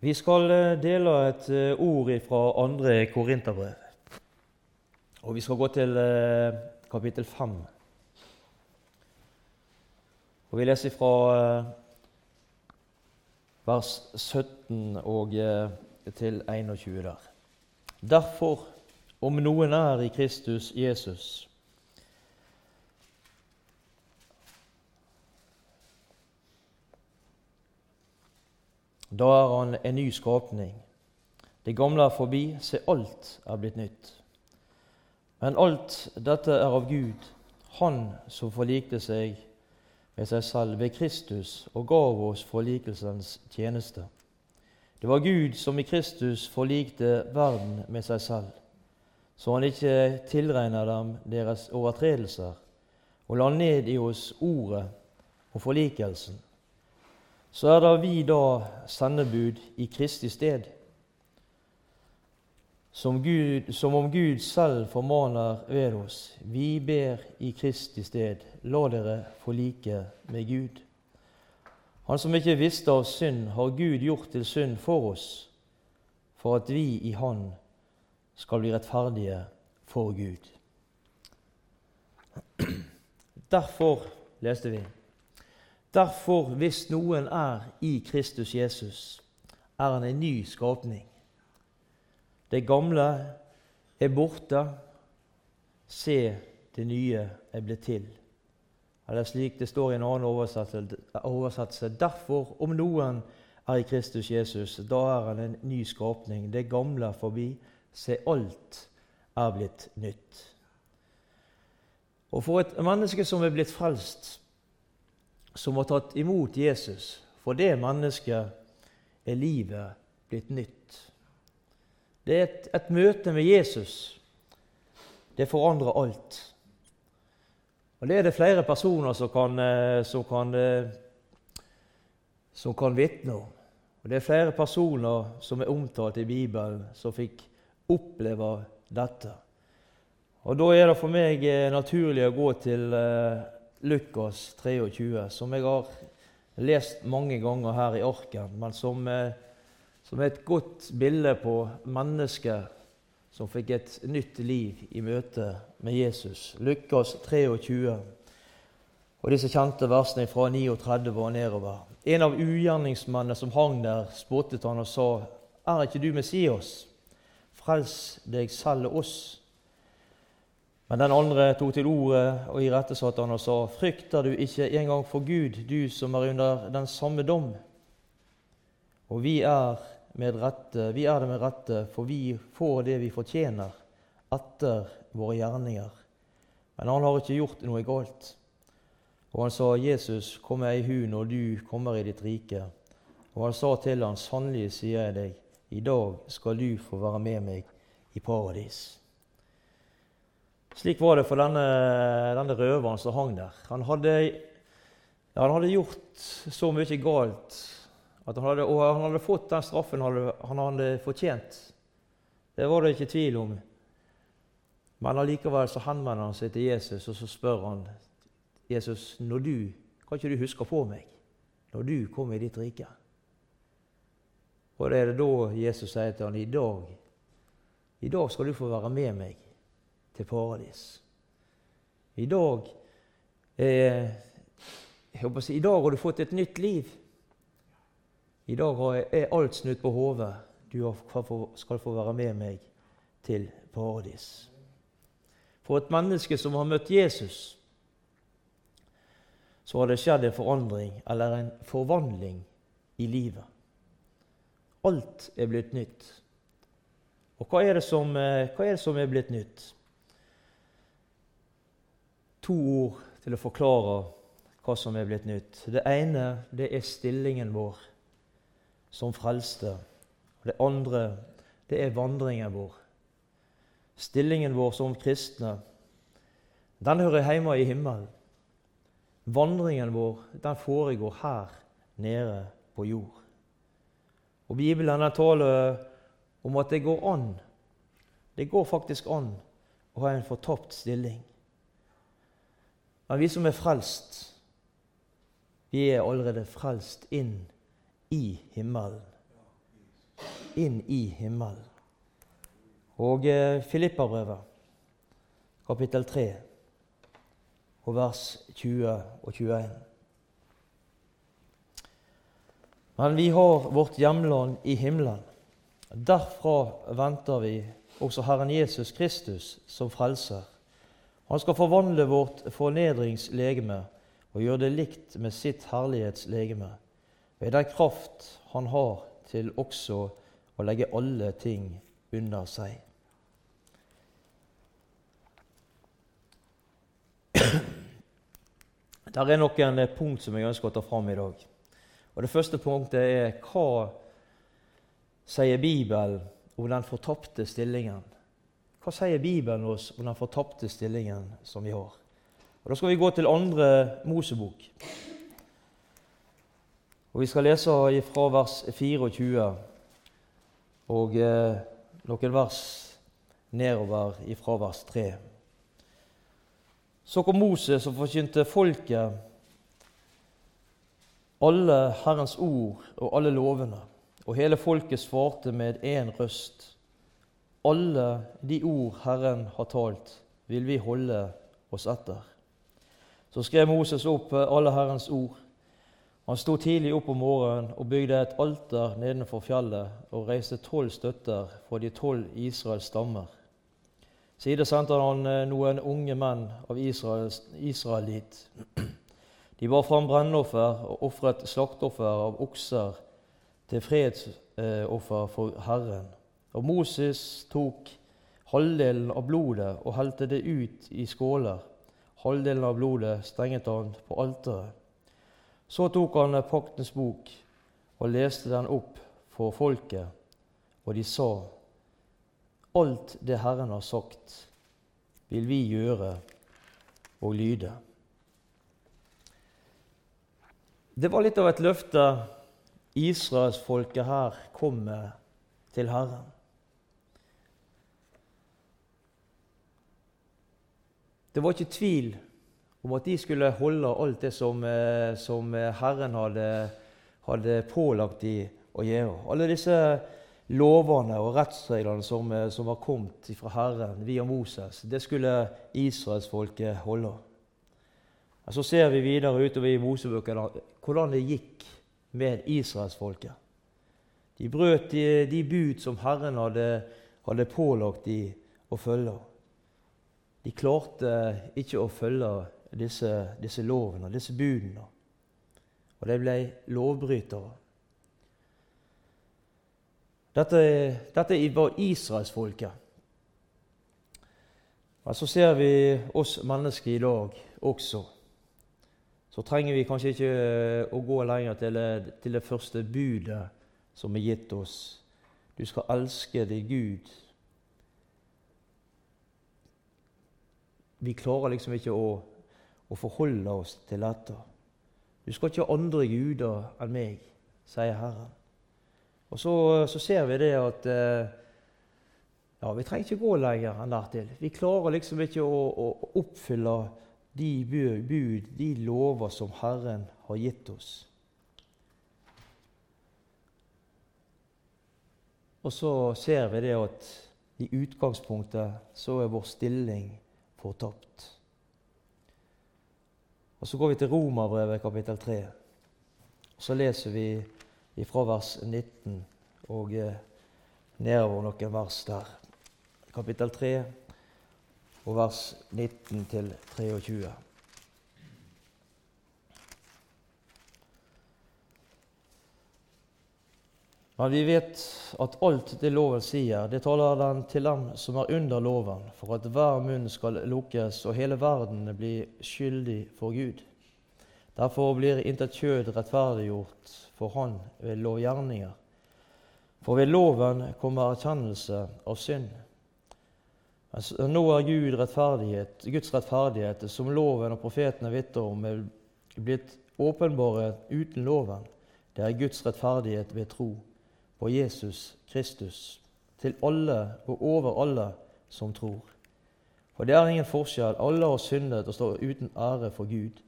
Vi skal eh, dele et eh, ord fra andre Korinterbrev. Og vi skal gå til eh, kapittel 5. Og vi leser fra vers 17 og til 21 der. Derfor, om noen er i Kristus Jesus, Da er han en ny skapning. Det gamle er forbi, se, alt er blitt nytt. Men alt dette er av Gud, Han som forlikte seg med seg selv ved Kristus og gav oss forlikelsens tjeneste. Det var Gud som i Kristus forlikte verden med seg selv, så han ikke tilregner dem deres overtredelser, og la ned i oss ordet og forlikelsen så er det vi da sendebud i Kristi sted, som, Gud, som om Gud selv formaner ved oss. Vi ber i Kristi sted, la dere forlike med Gud. Han som ikke visste av synd, har Gud gjort til synd for oss, for at vi i Han skal bli rettferdige for Gud. Derfor leste vi Derfor, hvis noen er i Kristus Jesus, er han en ny skapning. Det gamle er borte. Se, det nye er blitt til. Eller slik det står i en annen oversettelse. Derfor, om noen er i Kristus Jesus, da er han en ny skapning. Det gamle er forbi. Se, alt er blitt nytt. Og for et menneske som er blitt frelst, som har tatt imot Jesus. For det mennesket er livet blitt nytt. Det er et, et møte med Jesus. Det forandrer alt. Og Det er det flere personer som kan, eh, som kan, eh, som kan vitne om. Og Det er flere personer som er omtalt i Bibelen, som fikk oppleve dette. Og Da er det for meg eh, naturlig å gå til Lukas 23, som jeg har lest mange ganger her i arken, men som, eh, som er et godt bilde på mennesket som fikk et nytt liv i møte med Jesus. Lukas 23 og disse kjente versene fra 39 og nedover. En av ugjerningsmennene som hang der, spottet han og sa, 'Er ikke du Messias? Frels deg selv og oss.' Men den andre tok til orde og irettesatte han og sa:" Frykter du ikke engang for Gud, du som er under den samme dom? Og vi er, rette, vi er det med rette, for vi får det vi fortjener etter våre gjerninger. Men han har ikke gjort noe galt. Og han sa, 'Jesus, kom meg i hu når du kommer i ditt rike.' Og han sa til ham, 'Sannelig sier jeg deg, i dag skal du få være med meg i paradis.' Slik var det for denne, denne røveren som hang der. Han hadde, ja, han hadde, gjort så mye galt han hadde, og han hadde fått den straffen han hadde, fortjent. Det var det ikke tvil om. Men allikevel så henvender han seg til Jesus og så spør han Jesus, når du, kan ikke du huske på meg når du kommer i ditt rike? Og det er det da Jesus sier til han, i dag, i dag skal du få være med meg til paradis. I dag eh, si, I dag har du fått et nytt liv. I dag er alt snudd på hodet. Du skal få være med meg til paradis. For et menneske som har møtt Jesus, så har det skjedd en forandring, eller en forvandling, i livet. Alt er blitt nytt. Og hva er det som, eh, er, det som er blitt nytt? To ord til å forklare hva som er blitt nytt. Det ene det er stillingen vår som frelste. Det andre det er vandringen vår. Stillingen vår som kristne, den hører hjemme i himmelen. Vandringen vår den foregår her nede på jord. Og Bibelen den taler om at det går an. Det går faktisk an å ha en fortapt stilling. Men vi som er frelst, vi er allerede frelst inn i himmelen. inn i himmelen. Og eh, Filippabrevet, kapittel 3, og vers 20 og 21. Men vi har vårt hjemland i himmelen. Derfra venter vi også Herren Jesus Kristus som frelser. Han skal forvandle vårt fornedringslegeme og gjøre det likt med sitt herlighetslegeme, ved den kraft han har til også å legge alle ting under seg. Der er noen punkt som jeg ønsker å ta fram i dag. Og Det første punktet er hva sier Bibelen om den fortapte stillingen? Hva sier Bibelen oss om den fortapte stillingen som vi har? Og Da skal vi gå til andre Mosebok. Og Vi skal lese fra vers 24 og eh, noen vers nedover fra vers 3. Så kom Moses og forkynte folket alle Herrens ord og alle lovene, og hele folket svarte med én røst. Alle de ord Herren har talt, vil vi holde oss etter. Så skrev Moses opp alle Herrens ord. Han sto tidlig opp om morgenen og bygde et alter nedenfor fjellet og reiste tolv støtter for de tolv Israels stammer. Siden sendte han noen unge menn av Israels, Israelit de bar fram brennoffer og ofret slakteoffer av okser til fredsoffer for Herren. Og Moses tok halvdelen av blodet og helte det ut i skåler. Halvdelen av blodet stenget han på alteret. Så tok han paktens bok og leste den opp for folket, og de sa:" Alt det Herren har sagt, vil vi gjøre og lyde. Det var litt av et løfte israelsfolket her kom med til Herren. Det var ikke tvil om at de skulle holde alt det som, eh, som Herren hadde, hadde pålagt dem å gjøre. Alle disse lovene og rettsreglene som, eh, som var kommet fra Herren via Moses, det skulle israelsfolket holde. Så ser vi videre utover i Mosebøkene hvordan det gikk med israelsfolket. De brøt de, de, bud som Herren hadde, hadde pålagt dem å følge. De klarte ikke å følge disse, disse lovene, disse budene. Og de ble lovbrytere. Dette, dette var israelsfolket. Men så ser vi oss mennesker i dag også så trenger vi kanskje ikke eh, å gå lenger til det, til det første budet som er gitt oss. Du skal elske deg Gud. Vi klarer liksom ikke å, å forholde oss til dette. Du skal ikke ha andre guder enn meg, sier Herren. Og så, så ser vi det at eh, ja, vi trenger ikke gå lenger enn dertil. Vi klarer liksom ikke å, å oppfylle de bud, de lover som Herren har gitt oss. Og så ser vi det at i utgangspunktet så er vår stilling fortapt. Og Så går vi til Romerbrevet kapittel 3. Og Så leser vi fra vers 19 og eh, nedover noen vers der. Kapittel 3, og vers 19 til 23. Men vi vet at alt det loven sier, det taler den til dem som er under loven, for at hver munn skal lukkes og hele verden blir skyldig for Gud. Derfor blir intet kjød rettferdiggjort for Han ved lovgjerninger. For ved loven kommer erkjennelse av synd. Men nå er Gud rettferdighet, Guds rettferdighet, som loven og profetene vitner om, er blitt åpenbare uten loven. Det er Guds rettferdighet ved tro på Jesus Kristus, til alle og over alle som tror. For det er ingen forskjell. Alle har syndet og står uten ære for Gud.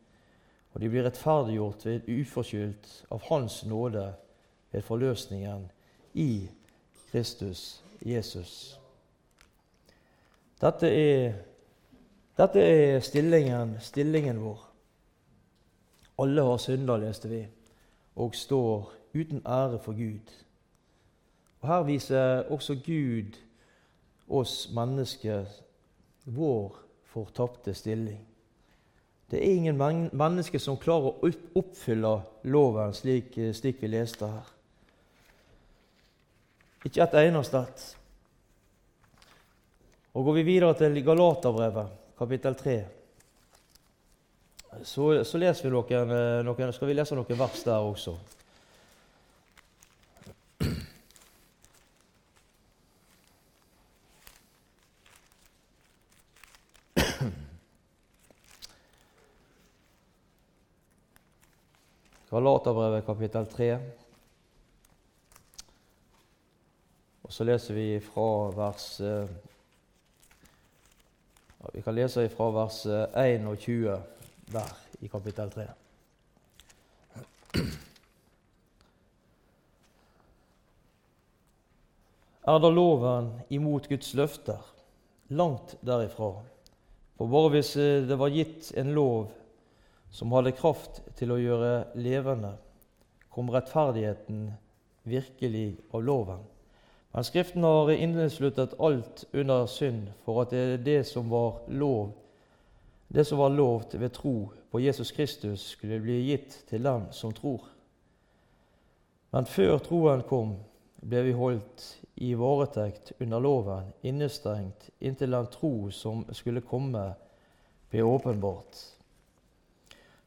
Og de blir rettferdiggjort ved uforskyldt av Hans nåde ved forløsningen i Kristus Jesus. Dette er, dette er stillingen, stillingen vår. Alle har synda, leste vi, og står uten ære for Gud. Og Her viser også Gud oss mennesker vår fortapte stilling. Det er ingen mennesker som klarer å oppfylle loven slik, slik vi leste her. Ikke et eneste et. Og Går vi videre til Galaterbrevet, kapittel 3, så, så leser vi noen, noen, skal vi lese noen vers der også. Galaterbrevet kapittel 3. Og så leser vi fra vers eh, ja, Vi kan lese fra vers 21 eh, der i kapittel 3. Er da loven imot Guds løfter? Langt derifra. For bare hvis eh, det var gitt en lov som hadde kraft til å gjøre levende, kom rettferdigheten virkelig av loven. Men Skriften har innesluttet alt under synd for at det er det som var lov, det som var lovt ved tro på Jesus Kristus, skulle bli gitt til dem som tror. Men før troen kom, ble vi holdt i varetekt under loven, innestengt inntil den tro som skulle komme, ble åpenbart.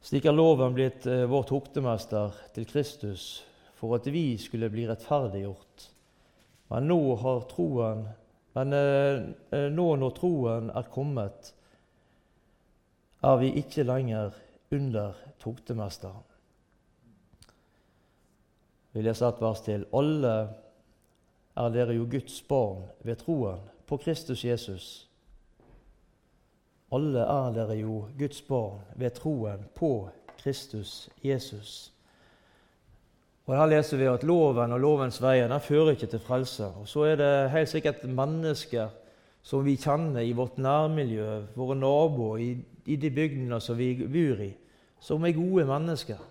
Slik er loven blitt vårt vår toktemester til Kristus for at vi skulle bli rettferdiggjort. Men nå, troen, men eh, eh, nå når troen er kommet, er vi ikke lenger under toktemesteren. Vi leser et vers til. Alle er dere jo Guds barn ved troen på Kristus Jesus. Alle er dere jo Guds barn ved troen på Kristus Jesus. Og Her leser vi at loven og lovens veier den fører ikke til frelse. Og Så er det helt sikkert mennesker som vi kjenner i vårt nærmiljø, våre naboer, i, i de bygdene som vi bor i, som er gode mennesker.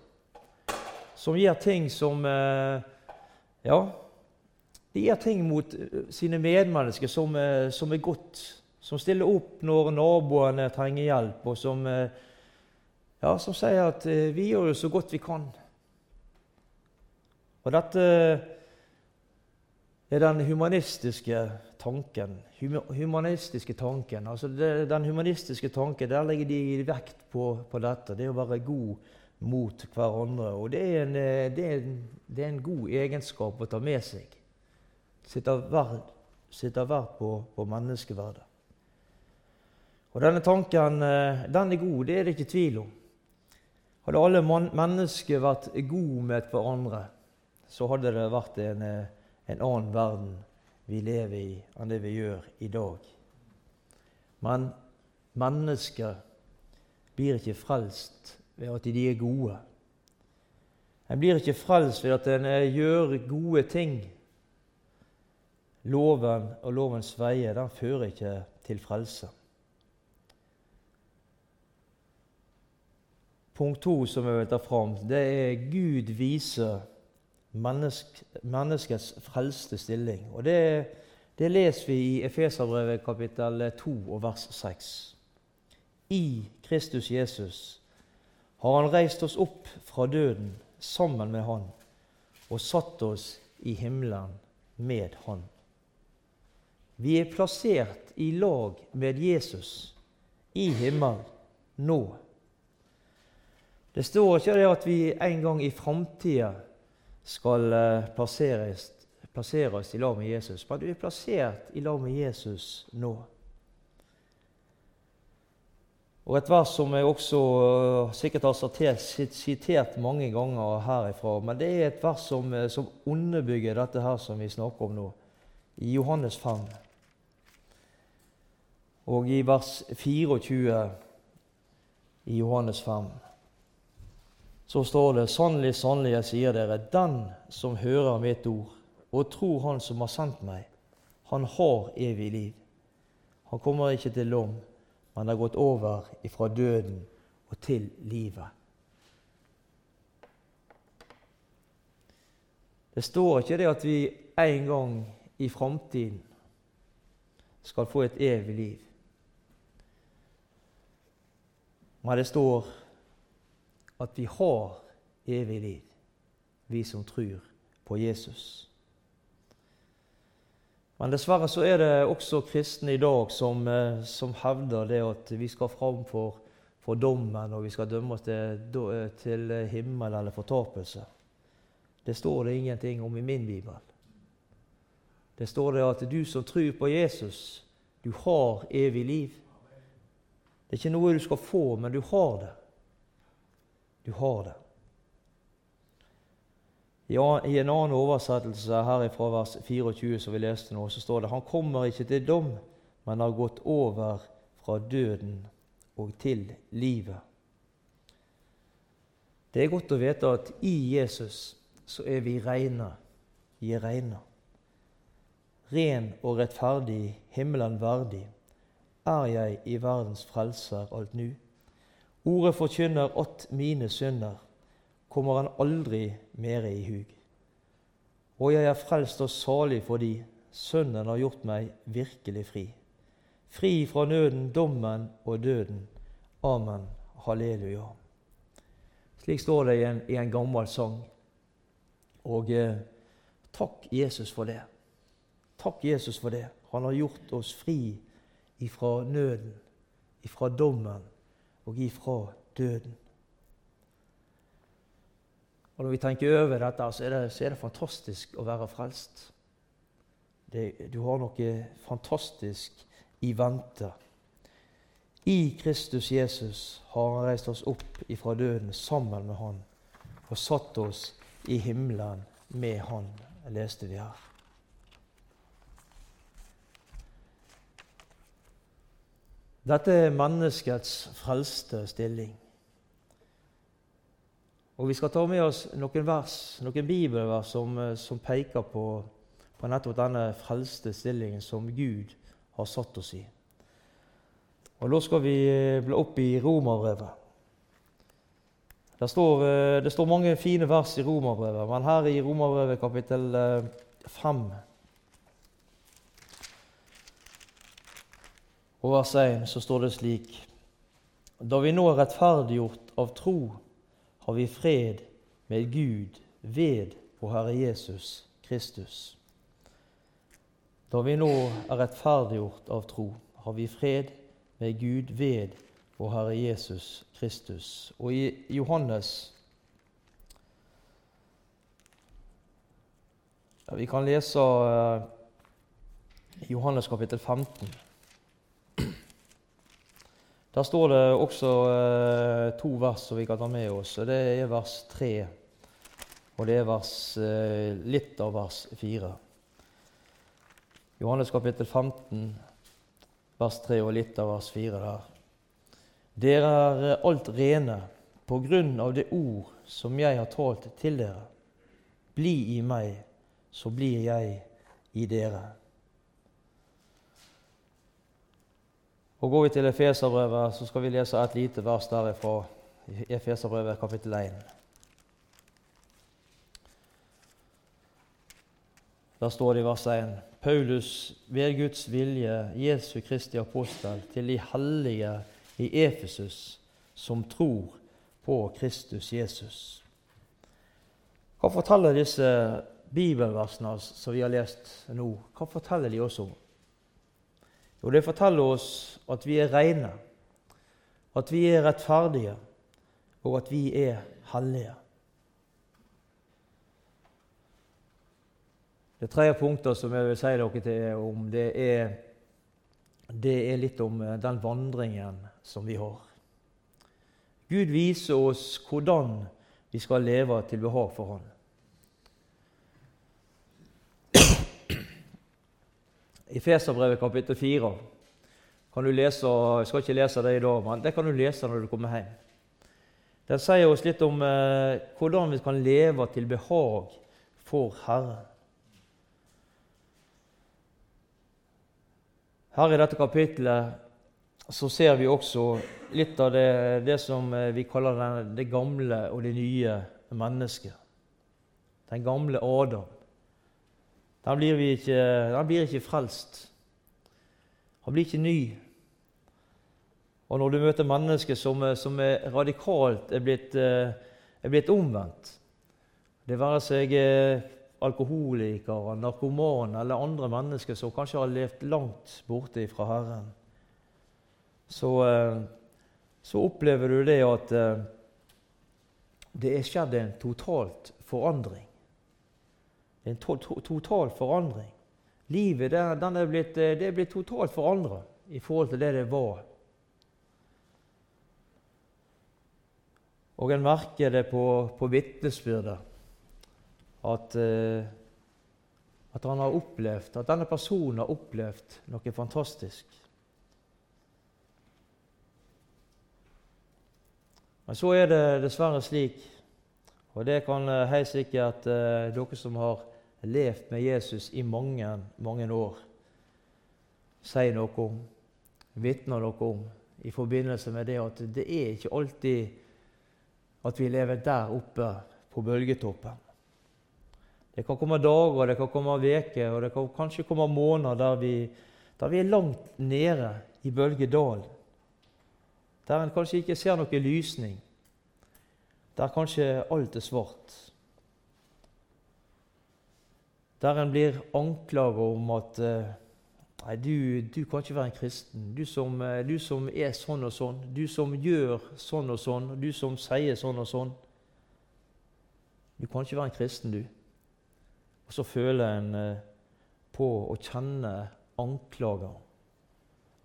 Som gjør ting som eh, Ja, de gjør ting mot eh, sine medmennesker som, eh, som er godt som stiller opp når naboene trenger hjelp, og som, eh, ja, som sier at eh, 'vi gjør jo så godt vi kan'. Og dette er den humanistiske tanken. humanistiske tanken, altså det, Den humanistiske tanken, Der legger de vekt på, på, dette. Det å være god mot hverandre. Og det er, en, eh, det, er en, det er en, god egenskap å ta med seg. Sitter verd på, på menneskeverdet. Og Denne tanken eh, den er god, det er det ikke tvil om. Hadde alle mennesker vært gode med hverandre, så hadde det vært en, eh, en, annen verden vi lever i, enn det vi gjør i dag. Men mennesker blir ikke frelst ved at de er gode. En blir ikke frelst ved at en eh, gjør gode ting. Loven og lovens veier den fører ikke til frelse. Punkt to som jeg vil ta fram, det er Gud viser menneske, menneskets frelste stilling. Og det, det leser vi i Efeserbrevet kapittel 2 og vers 6. I Kristus Jesus har Han reist oss opp fra døden sammen med Han og satt oss i himmelen med Han. Vi er plassert i lag med Jesus i himmelen nå. Det står ikke det at vi en gang i framtida skal eh, plasseres, plasseres i lag med Jesus, men du er plassert i lag med Jesus nå. Og Et vers som jeg også uh, sikkert har sitert, mange ganger herifra, men det er et vers som, uh, som underbygger dette her som vi snakker om nå, i Johannes 5. Og i vers 24 i Johannes 5 så står det sannelig, sannelig, jeg sier dere, den som hører mitt ord og tror Han som har sendt meg, han har evig liv. Han kommer ikke til lom, men har gått over ifra døden og til livet. Det står ikke det at vi en gang i framtiden skal få et evig liv. Men det står at vi har evig liv, vi som tror på Jesus. Men dessverre så er det også kristne i dag som, eh, som hevder det at vi skal fram for, for dommen, og vi skal dømmes til, til himmel eller fortapelse. Det står det ingenting om i min bibel. Det står det at du som tror på Jesus, du har evig liv. Det er ikke noe du skal få, men du har det. Du har det. I en annen oversettelse her fra vers 24 som vi leste nå, så står det han kommer ikke til dom, men har gått over fra døden og til livet. Det er godt å vite at i Jesus så er vi reine. Vi er reine. Ren og rettferdig, himmelen verdig, er jeg i verdens frelser alt nu. Ordet forkynner at mine synder kommer han aldri mere i hug. Og jeg er frelst og salig fordi Sønnen har gjort meg virkelig fri. Fri fra nøden, dommen og døden. Amen. Halleluja. Slik står det i en, i en gammel sang. Og eh, takk Jesus for det. Takk Jesus for det. Han har gjort oss fri ifra nøden, ifra dommen og ifra døden. Og Når vi tenker over dette, så er det, så er det fantastisk å være frelst. Det, du har noe fantastisk i vente. I Kristus Jesus har han reist oss opp ifra døden sammen med Han og satt oss i himmelen med Han, leste vi her. Dette er menneskets frelste stilling. Og Vi skal ta med oss noen vers, noen bibelvers som, eh, som peker på, på nettopp denne frelste stillingen som Gud har satt oss i. Og Da skal vi bli bla opp i Romerbrevet. Det står, eh, det står mange fine vers i Romerbrevet, men her i Romerbrevet kapittel 5 og vers 1 så står det slik Da vi nå er rettferdiggjort av tro, har vi fred med Gud ved vår Herre Jesus Kristus. Da vi nå er rettferdiggjort av tro, har vi fred med Gud ved vår Herre Jesus Kristus. Og i Johannes ja, Vi kan lese uh, Johannes kapittel 15. Der står det også eh, to vers som vi kan ta med oss. og Det er vers 3, og det er vers, eh, litt av vers 4. Johannes kapittel 15, vers 3 og litt av vers 4 der. Dere er alt rene på grunn av det ord som jeg har talt til dere. Bli i meg, så blir jeg i dere. Og Går vi til Efeserbrevet, så skal vi lese et lite vers derifra. Efeserbrevet kapittel 1. Der står det i vers 1.: Paulus, ved Guds vilje, Jesu Kristi apostel, til de hellige i Efesus, som tror på Kristus Jesus. Hva forteller disse bibelversene som vi har lest nå, hva forteller de oss om? Jo, det forteller oss at vi er rene, at vi er rettferdige, og at vi er hellige. Det tredje punktet som jeg vil si dere om, det er, det er litt om eh, den vandringen som vi har. Gud viser oss hvordan vi skal leve til behag for Han. I Efeserbrevet kapittel 4. Kan du lese, jeg skal ikke lese det i dag, men det kan du lese når du kommer hjem. Den sier oss litt om eh, hvordan vi kan leve til behag for Herren. Her i dette kapittelet så ser vi også litt av det, det som eh, vi kaller den, det gamle og det nye mennesket. Den gamle Adam. Den blir, ikke, da blir ikke frelst. Han blir ikke ny. Og når du møter mennesker som, som er radikalt er blitt, er blitt omvendt, det være seg eh, alkoholikere, narkomane eller andre mennesker som kanskje har levd langt borte fra Herren, så, eh, så opplever du det at eh, det er skjedd en totalt forandring. En to to total forandring. Livet det, er blitt, det er blitt totalt forandra i forhold til det det var. Og en merker det på, på vitnesbyrdet at, uh, at han har opplevd, at denne personen har opplevd noe fantastisk. Men så er det dessverre slik, og det kan uh, helt sikkert dere som har levd med Jesus i mange, mange år, sier noe om, vitner noe om, i forbindelse med det at det er ikke alltid at vi lever der oppe på bølgetoppen. Det kan komme dager, det kan komme uker, og det kan kanskje komme måneder der vi, der vi er langt nede i bølgedalen. Der en kanskje ikke ser noe lysning. Der kanskje alt er svart. Der en blir anklaget om at eh, Nei, du, du, kan ikke være en kristen. Du som, eh, du som, er sånn og sånn. Du som gjør sånn og sånn. Du som sier sånn og sånn. Du kan ikke være en kristen, du. Og så føler en eh, på å kjenne anklager.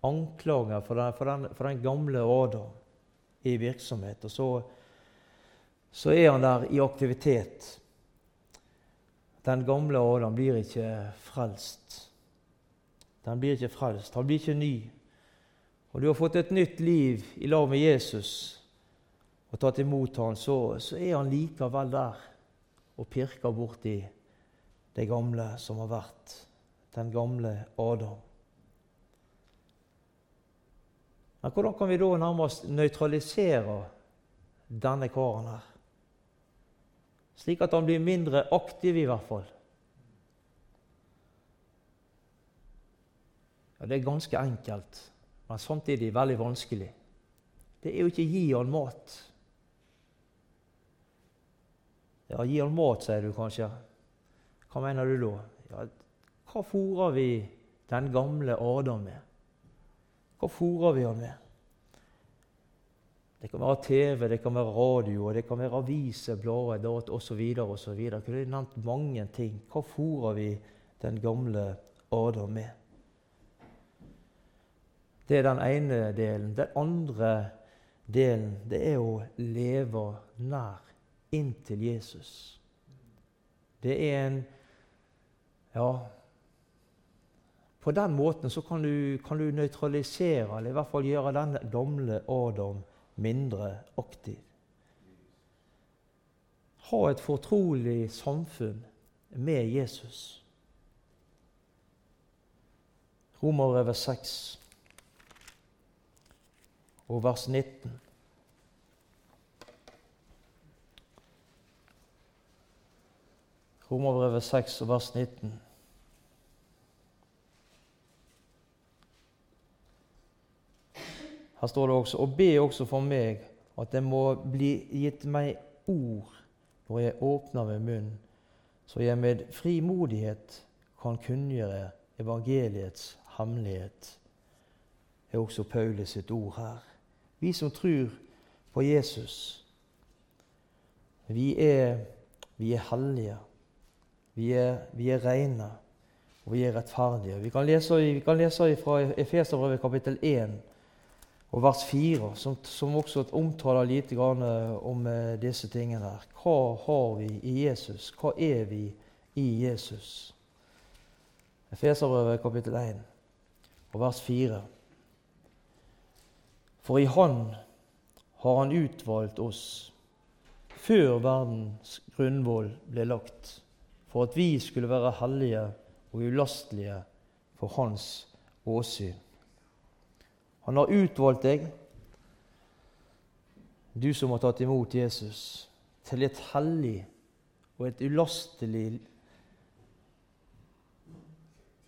Anklager for den, for den, for den gamle Adam i virksomhet. Og så, så, er han der i aktivitet. Den gamle Adam blir ikke frelst. Den blir ikke frelst. Han blir ikke ny. Og du har fått et nytt liv i lag med Jesus og tatt imot ham, så, så er han likevel der og pirker borti det gamle som har vært, den gamle Adam. Men hvordan kan vi da nærmest nøytralisere denne karen her? Slik at han blir mindre aktiv, i hvert fall. Ja, Det er ganske enkelt, men samtidig veldig vanskelig. Det er jo ikke gi han mat. Ja, gi han mat, sier du kanskje. Hva mener du da? Ja, hva fôrer vi den gamle Adam med? Hva fôrer vi han med? Det kan være TV, det kan være radio, det kan være aviser, blader osv. osv. Jeg kunne nevnt mange ting. Hva fôrer vi den gamle Adam med? Det er den ene delen. Den andre delen det er å leve nær inntil Jesus. Det er en ja, på den måten så kan du, du nøytralisere, eller i hvert fall gjøre den gamle Adam mindre aktiv. Ha et fortrolig samfunn med Jesus. Romerbrevet 6 og vers 19. Romerbrevet 6 vers 19. Her står det også og be også for meg at det må bli gitt meg ord når jeg åpner min munn, så jeg med frimodighet kan kunngjøre evangeliets hemmelighet. Det er også Paulus sitt ord her. Vi som tror på Jesus, vi er, vi er hellige. Vi er, vi er rene, og vi er rettferdige. Vi kan lese, vi kan lese fra Efeserbrevet kapittel 1 og vers 4, som, som også omtaler lite grann eh, om eh, disse tingene. her. Hva har vi i Jesus? Hva er vi i Jesus? Efeserbrevet kapittel 1 og vers 4. For i Han har Han utvalgt oss før verdens grunnvoll ble lagt for at vi skulle være hellige og ulastelige for Hans åsyn. Han har utvalgt deg, du som har tatt imot Jesus, til et hellig og et ulastelig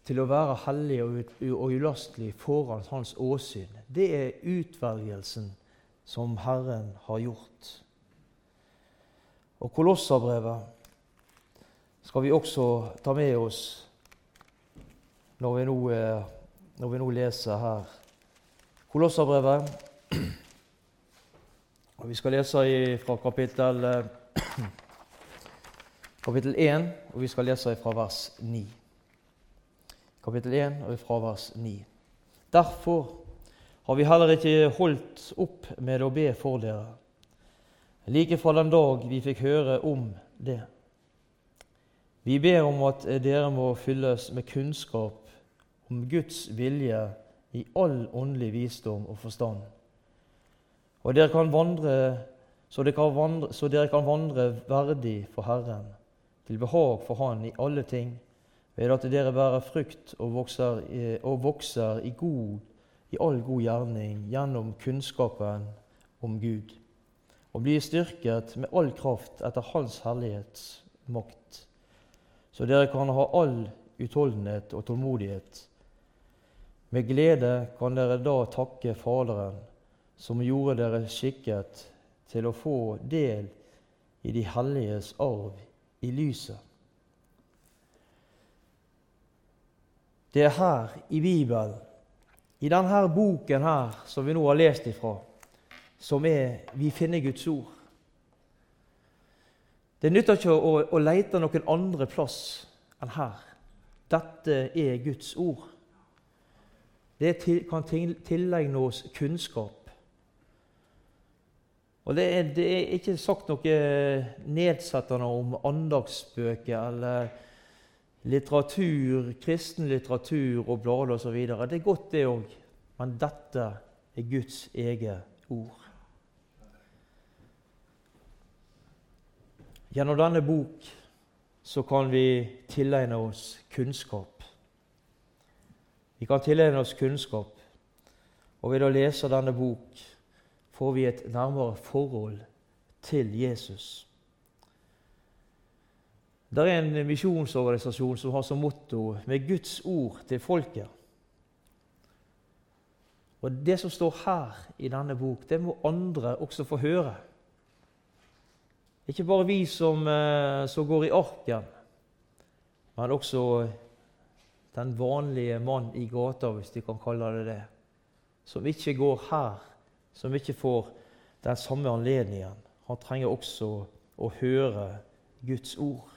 Til å være hellig og ulastelig foran hans åsyn. Det er utvelgelsen som Herren har gjort. Og Kolosserbrevet skal vi også ta med oss når vi nå, eh, når vi nå leser her. Kolosserbrevet. Og vi skal lese fra kapittel, eh, kapittel 1, og vi skal lese fra vers 9. Kapittel 1 og fra vers 9. Derfor har vi heller ikke holdt opp med å be for dere, like fra den dag vi fikk høre om det. Vi ber om at dere må fylles med kunnskap om Guds vilje i all åndelig visdom og forstand. Og dere kan vandre, så, dere kan vandre, så dere kan vandre verdig for Herren, til behag for Han i alle ting, ved at dere bærer frukt og vokser, og vokser i, god, i all god gjerning gjennom kunnskapen om Gud, og blir styrket med all kraft etter Hans herlighets makt, så dere kan ha all utholdenhet og tålmodighet med glede kan dere da takke Faderen, som gjorde dere skikket til å få del i de helliges arv i lyset. Det er her i Bibelen, i denne boken her som vi nå har lest ifra, som er vi finner Guds ord. Det nytter ikke å, å lete noen andre plass enn her. Dette er Guds ord. Det kan tilegne oss kunnskap. Og det er, det er, ikke sagt noe nedsettende om andagsbøker eller litteratur, kristen litteratur og blader osv. Det er godt, det òg, men dette er Guds eget ord. Gjennom denne bok så kan vi tilegne oss kunnskap. Vi kan tilegne oss kunnskap, og ved å lese denne bok får vi et nærmere forhold til Jesus. Det er en misjonsorganisasjon som har som motto 'Med Guds ord til folket'. Og Det som står her i denne bok, det må andre også få høre. Ikke bare vi som, eh, som går i arken, men også den vanlige mann i gata, hvis de kan kalle det det, som ikke går her, som ikke får den samme anledningen. Han trenger også å høre Guds ord.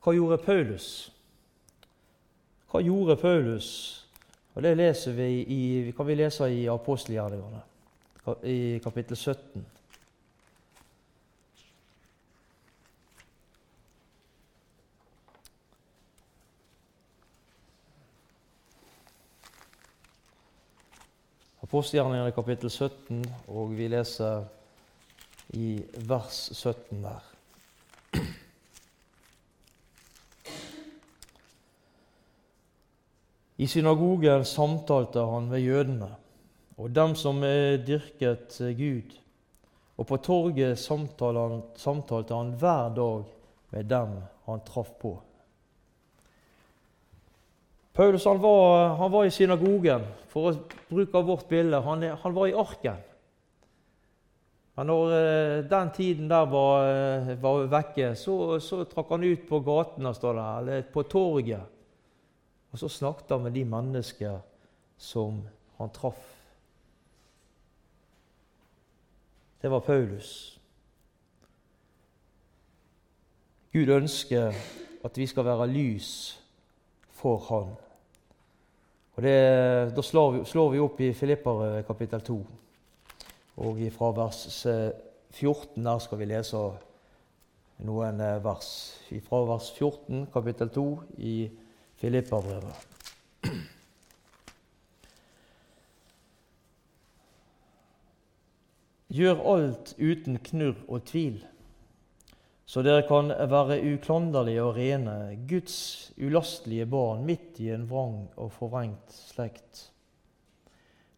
Hva gjorde Paulus? Hva gjorde Paulus? Og Det leser vi i, kan vi lese i apostelgjerningene, i kapittel 17. Apostelgjerningene kapittel 17, og vi leser i vers 17 der. I synagogen samtalte han med jødene og dem som dyrket Gud. Og på torget samtalte han hver dag med dem han traff på. Paulus han var, han var, i synagogen, for å bruke vårt bilde. Han, han var i arken. Men når eh, den tiden der var, eh, var vekke, så, så, trakk han ut på gatene eller på torget. Og så snakket han med de mennesker som han traff. Det var Paulus. Gud ønsker at vi skal være lys for Han. Og det, Da slår vi, slår vi opp i Filippere kapittel 2, og fra vers 14 der skal vi lese noen eh, vers. Fra vers 14, kapittel 2 i Filipperbrevet. Gjør alt uten knurr og tvil, så dere kan være uklanderlige og rene, Guds ulastelige barn midt i en vrang og forvrengt slekt.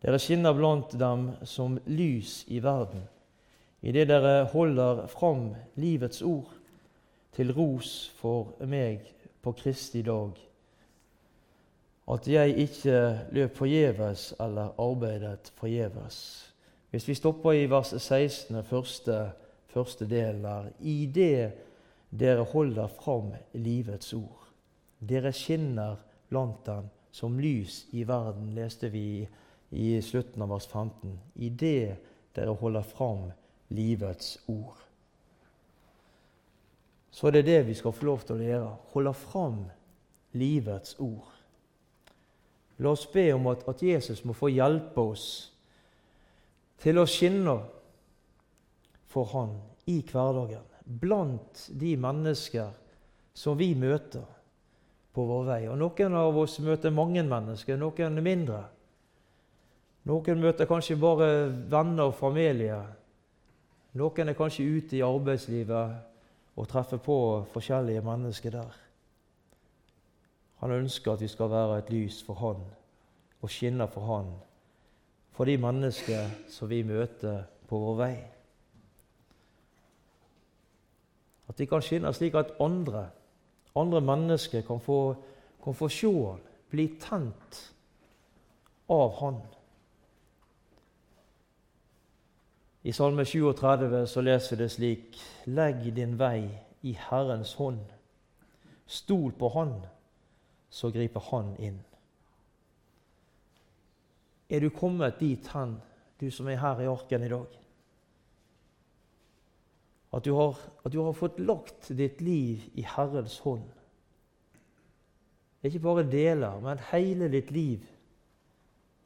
Dere skinner blant dem som lys i verden, idet dere holder fram livets ord, til ros for meg på Kristi dag, at jeg ikke løp forgjeves eller arbeidet forgjeves. Hvis vi stopper i vers 16, første første delen der. I det dere holder fram livets ord. Dere skinner blant dem som lys i verden, leste vi i slutten av vers 15. I det dere holder fram livets ord. Så det er det vi skal få lov til å gjøre. Holde fram livets ord. La oss be om at, at Jesus må få hjelpe oss til å skinne for Han i hverdagen, blant de mennesker som vi møter på vår vei. Og Noen av oss møter mange mennesker, noen mindre. Noen møter kanskje bare venner og familie. Noen er kanskje ute i arbeidslivet og treffer på forskjellige mennesker der. Han ønsker at vi skal være et lys for Han og skinne for Han, for de mennesker som vi møter på vår vei. At de kan skinne slik at andre, andre mennesker kan få, kan få se han, bli tent av han. I Salme 37 så leser vi det slik.: Legg din vei i Herrens hånd. Stol på Han, så griper Han inn. Er du kommet dit hen, du som er her i arken i dag? At du, har, at du har fått lagt ditt liv i Herrens hånd. Ikke bare deler, men hele ditt liv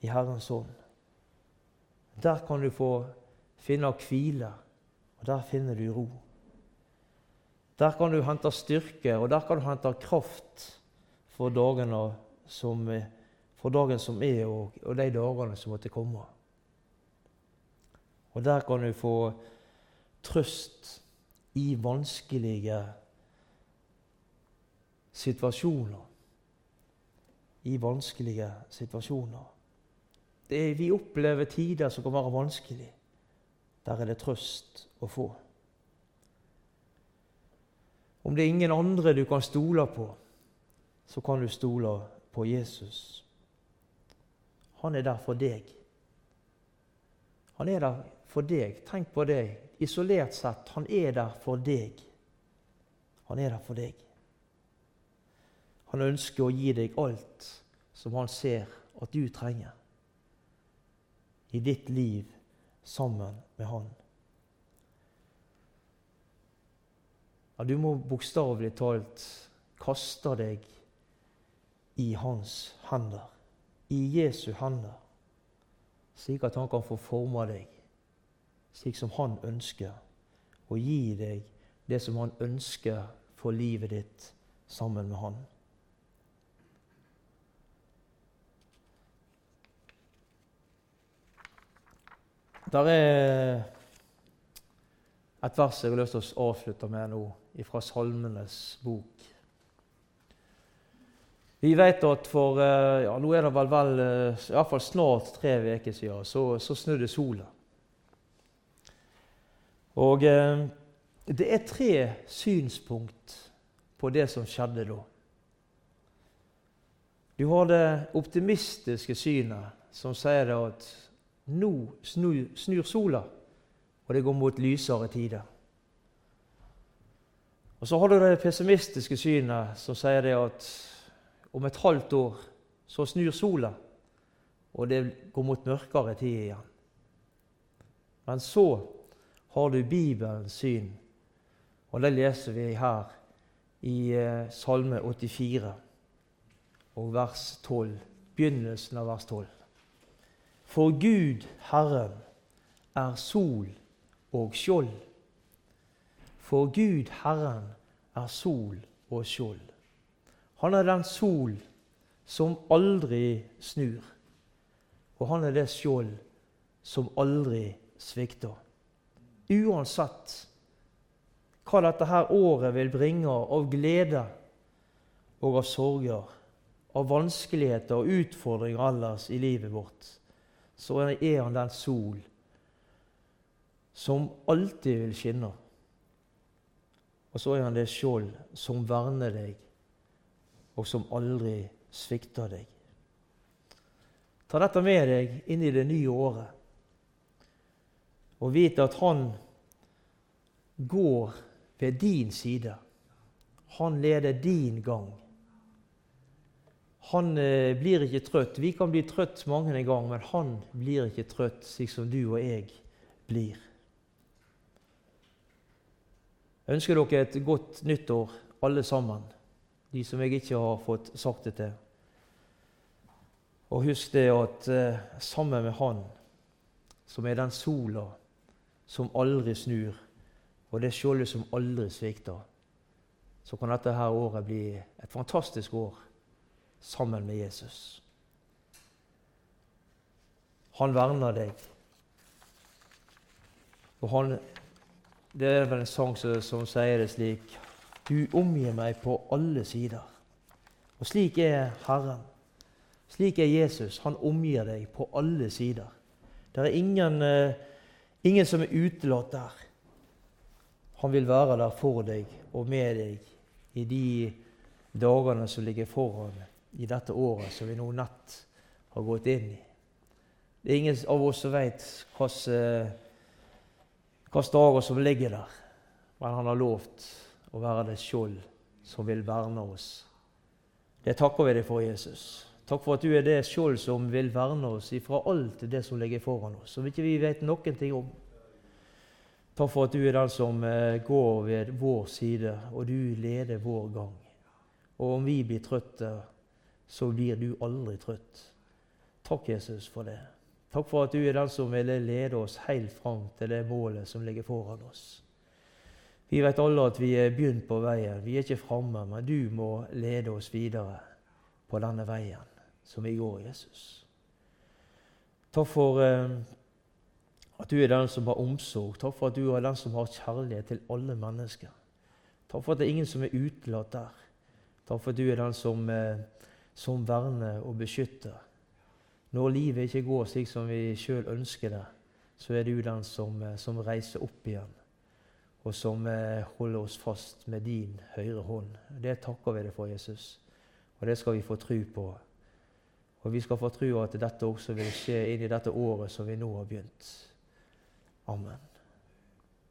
i Herrens hånd. Der kan du få finne hvile, og der finner du ro. Der kan du hente styrke, og der kan du hente kraft for som, for dagen som er, og, og de dagene som måtte komme. Og der kan du få trøst i vanskelige situasjoner. I vanskelige situasjoner. Det vi opplever tider som kan være vanskelig. Der er det trøst å få. Om det er ingen andre du kan stole på, så kan du stole på Jesus. Han er der for deg. Han er der for deg. Tenk på det isolert sett. Han er der for deg. Han er der for deg. Han ønsker å gi deg alt som han ser at du trenger i ditt liv sammen med han. Ja, du må bokstavelig talt kaste deg i hans hender, i Jesu hender, slik at han kan få forme deg slik som han ønsker, og gi deg det som han ønsker for livet ditt sammen med han. Der er et vers jeg har lyst til å avslutte med nå, fra Salmenes bok. Vi vet at for eh, ja, nå er det vel, vel eh, i fall snart tre uker siden så, så snudde sola. Og eh, det er tre synspunkt på det som skjedde da. Du har det optimistiske synet som sier at nå snur, snur sola, og det går mot lysere tider. Og så har du det pessimistiske synet som sier det at om et halvt år så snur sola, og det går mot mørkere tid igjen. Men så har du Bibelens syn. Og det leser vi her i eh, Salme 84 og vers 12, begynnelsen av vers 12. For Gud, Herren, er sol og skjold. For Gud, Herren, er sol og skjold. Han er den sol som aldri snur, og han er det skjold som aldri svikter uansett hva dette her året vil bringe av glede og av sorger, av vanskeligheter og utfordringer ellers i livet vårt, så er han den sol som alltid vil skinne. Og så er han det skjold som verner deg, og som aldri svikter deg. Ta dette med deg inn i det nye året, og vite at han går ved din side. Han leder din gang. Han eh, blir ikke trøtt. Vi kan bli trøtt mange en gang, men han blir ikke trøtt slik som du og jeg blir. Jeg ønsker dere et godt nyttår, alle sammen, de som jeg ikke har fått sagt det til. Og husk det at eh, sammen med Han, som er den sola som aldri snur, og det skjoldet som aldri svikter, så kan dette her året bli et fantastisk år sammen med Jesus. Han verner deg. Og han, Det er vel en sang som, som sier det slik Du omgir meg på alle sider. Og slik er Herren. Slik er Jesus. Han omgir deg på alle sider. Det er ingen, uh, ingen som er utelatt der. Han vil være der for deg og med deg i de dagene som ligger foran i dette året som vi nå nett har gått inn i. Det er ingen av oss som vet hvilke dager som ligger der, men han har lovt å være det skjold som vil verne oss. Det takker vi deg for, Jesus. Takk for at du er det skjold som vil verne oss ifra alt det som ligger foran oss, som ikke vi vet noen ting om. Takk for at du er den som eh, går ved vår side, og du leder vår gang. Og om vi blir trøtte, så blir du aldri trøtt. Takk, Jesus, for det. Takk for at du er den som vil lede oss helt fram til det målet som ligger foran oss. Vi vet alle at vi er begynt på veien. Vi er ikke framme, men du må lede oss videre på denne veien som vi går, Jesus. Takk for eh, at du er den som har omsorg. Takk for at du er den som har kjærlighet til alle mennesker. Takk for at det er ingen som er utelatt der. Takk for at du er den som, eh, som verner og beskytter. Når livet ikke går slik som vi sjøl ønsker det, så er du den som, eh, som, reiser opp igjen, og som eh, holder oss fast med din høyre hånd. Det takker vi deg for, Jesus, og det skal vi få tro på. Og vi skal få tro at dette også vil skje inn i dette året som vi nå har begynt. Amen.